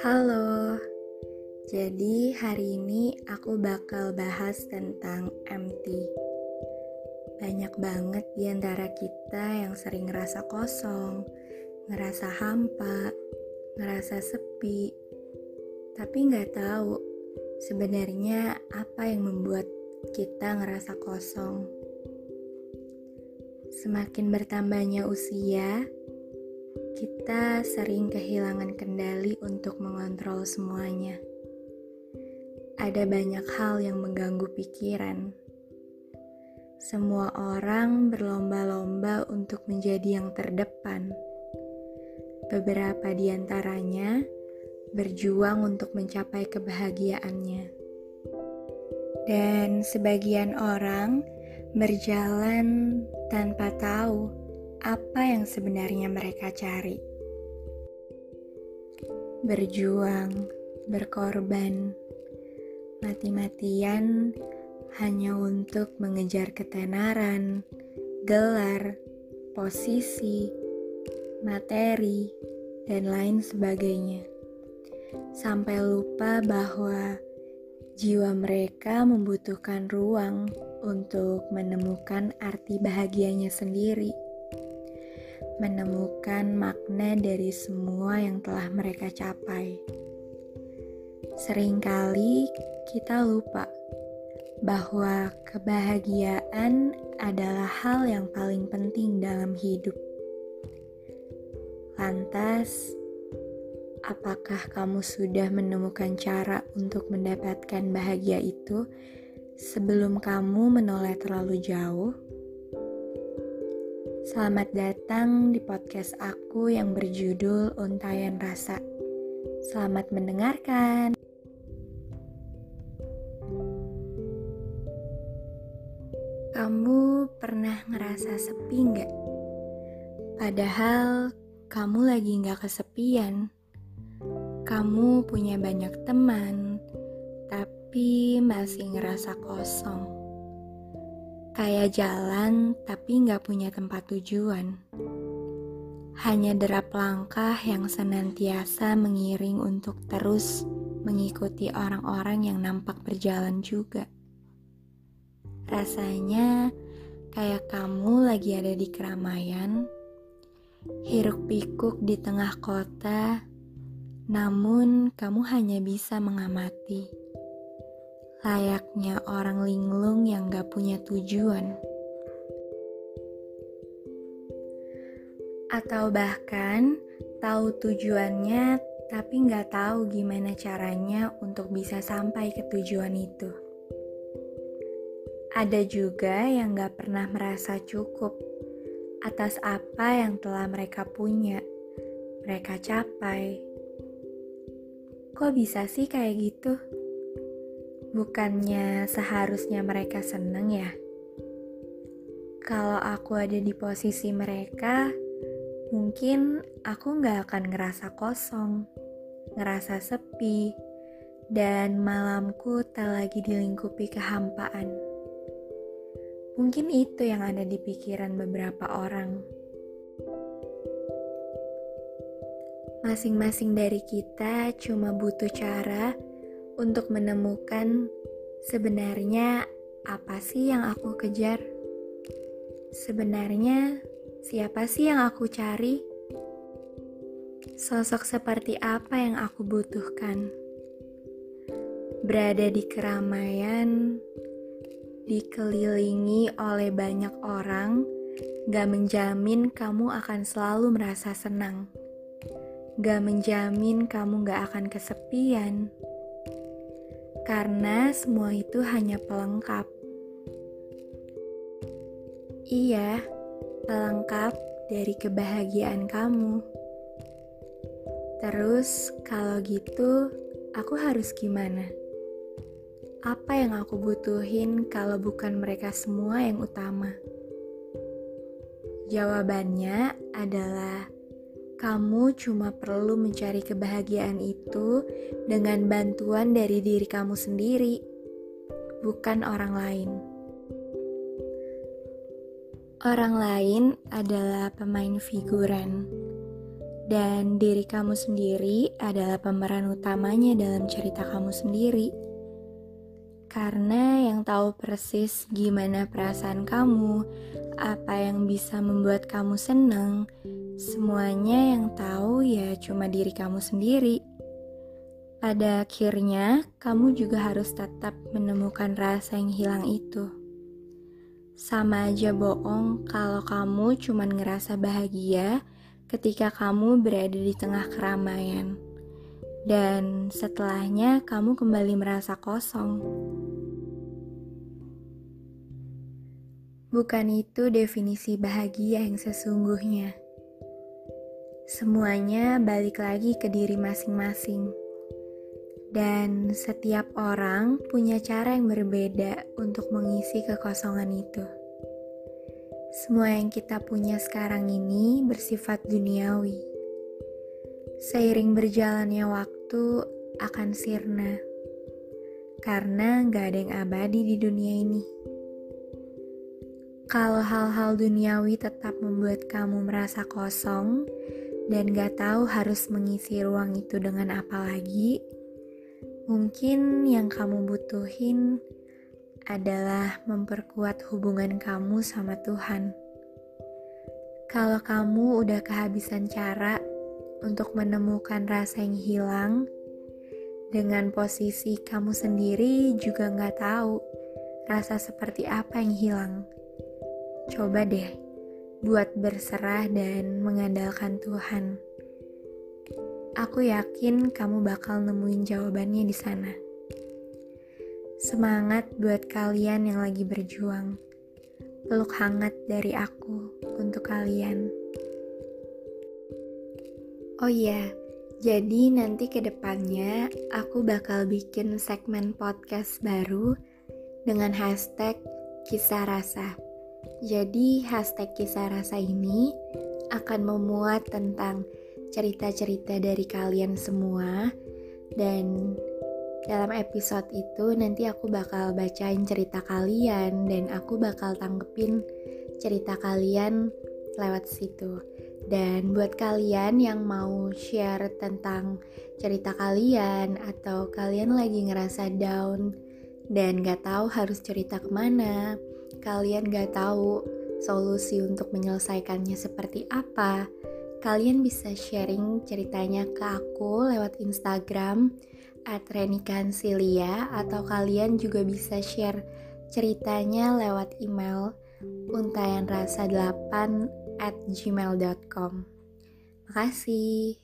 Halo, jadi hari ini aku bakal bahas tentang empty. Banyak banget di antara kita yang sering ngerasa kosong, ngerasa hampa, ngerasa sepi, tapi nggak tahu sebenarnya apa yang membuat kita ngerasa kosong. Semakin bertambahnya usia, kita sering kehilangan kendali untuk mengontrol semuanya. Ada banyak hal yang mengganggu pikiran. Semua orang berlomba-lomba untuk menjadi yang terdepan. Beberapa di antaranya berjuang untuk mencapai kebahagiaannya, dan sebagian orang berjalan tanpa tahu apa yang sebenarnya mereka cari. Berjuang, berkorban, mati-matian hanya untuk mengejar ketenaran, gelar, posisi, materi, dan lain sebagainya. Sampai lupa bahwa jiwa mereka membutuhkan ruang untuk menemukan arti bahagianya sendiri, menemukan makna dari semua yang telah mereka capai. Seringkali kita lupa bahwa kebahagiaan adalah hal yang paling penting dalam hidup. Lantas, apakah kamu sudah menemukan cara untuk mendapatkan bahagia itu? Sebelum kamu menoleh terlalu jauh, selamat datang di podcast aku yang berjudul Untayan Rasa. Selamat mendengarkan. Kamu pernah ngerasa sepi nggak? Padahal kamu lagi nggak kesepian. Kamu punya banyak teman, tapi masih ngerasa kosong. Kayak jalan tapi nggak punya tempat tujuan. Hanya derap langkah yang senantiasa mengiring untuk terus mengikuti orang-orang yang nampak berjalan juga. Rasanya kayak kamu lagi ada di keramaian, hiruk pikuk di tengah kota, namun kamu hanya bisa mengamati layaknya orang linglung yang gak punya tujuan. Atau bahkan tahu tujuannya tapi gak tahu gimana caranya untuk bisa sampai ke tujuan itu. Ada juga yang gak pernah merasa cukup atas apa yang telah mereka punya, mereka capai. Kok bisa sih kayak gitu? Bukannya seharusnya mereka seneng ya? Kalau aku ada di posisi mereka, mungkin aku gak akan ngerasa kosong, ngerasa sepi, dan malamku tak lagi dilingkupi kehampaan. Mungkin itu yang ada di pikiran beberapa orang. Masing-masing dari kita cuma butuh cara untuk menemukan sebenarnya apa sih yang aku kejar? Sebenarnya siapa sih yang aku cari? Sosok seperti apa yang aku butuhkan? Berada di keramaian, dikelilingi oleh banyak orang, gak menjamin kamu akan selalu merasa senang. Gak menjamin kamu gak akan kesepian karena semua itu hanya pelengkap. Iya, pelengkap dari kebahagiaan kamu. Terus, kalau gitu, aku harus gimana? Apa yang aku butuhin kalau bukan mereka semua yang utama? Jawabannya adalah kamu cuma perlu mencari kebahagiaan itu dengan bantuan dari diri kamu sendiri, bukan orang lain. Orang lain adalah pemain figuran, dan diri kamu sendiri adalah pemeran utamanya dalam cerita kamu sendiri. Karena yang tahu persis gimana perasaan kamu, apa yang bisa membuat kamu senang, semuanya yang tahu ya cuma diri kamu sendiri. Pada akhirnya, kamu juga harus tetap menemukan rasa yang hilang itu. Sama aja bohong kalau kamu cuma ngerasa bahagia ketika kamu berada di tengah keramaian. Dan setelahnya kamu kembali merasa kosong. Bukan itu definisi bahagia yang sesungguhnya. Semuanya balik lagi ke diri masing-masing. Dan setiap orang punya cara yang berbeda untuk mengisi kekosongan itu. Semua yang kita punya sekarang ini bersifat duniawi. Seiring berjalannya waktu akan sirna, karena gak ada yang abadi di dunia ini. Kalau hal-hal duniawi tetap membuat kamu merasa kosong dan gak tahu harus mengisi ruang itu dengan apa lagi, Mungkin yang kamu butuhin adalah memperkuat hubungan kamu sama Tuhan. Kalau kamu udah kehabisan cara untuk menemukan rasa yang hilang, dengan posisi kamu sendiri juga nggak tahu rasa seperti apa yang hilang. Coba deh buat berserah dan mengandalkan Tuhan. Aku yakin kamu bakal nemuin jawabannya di sana. Semangat buat kalian yang lagi berjuang. Peluk hangat dari aku untuk kalian. Oh iya, jadi nanti ke depannya aku bakal bikin segmen podcast baru dengan hashtag kisah rasa. Jadi hashtag kisah rasa ini akan memuat tentang cerita-cerita dari kalian semua dan dalam episode itu nanti aku bakal bacain cerita kalian dan aku bakal tanggepin cerita kalian lewat situ. Dan buat kalian yang mau share tentang cerita kalian atau kalian lagi ngerasa down dan gak tahu harus cerita ke mana, kalian gak tahu solusi untuk menyelesaikannya seperti apa, Kalian bisa sharing ceritanya ke aku lewat Instagram at Renikansilia atau kalian juga bisa share ceritanya lewat email untayanrasa8 at gmail.com Makasih.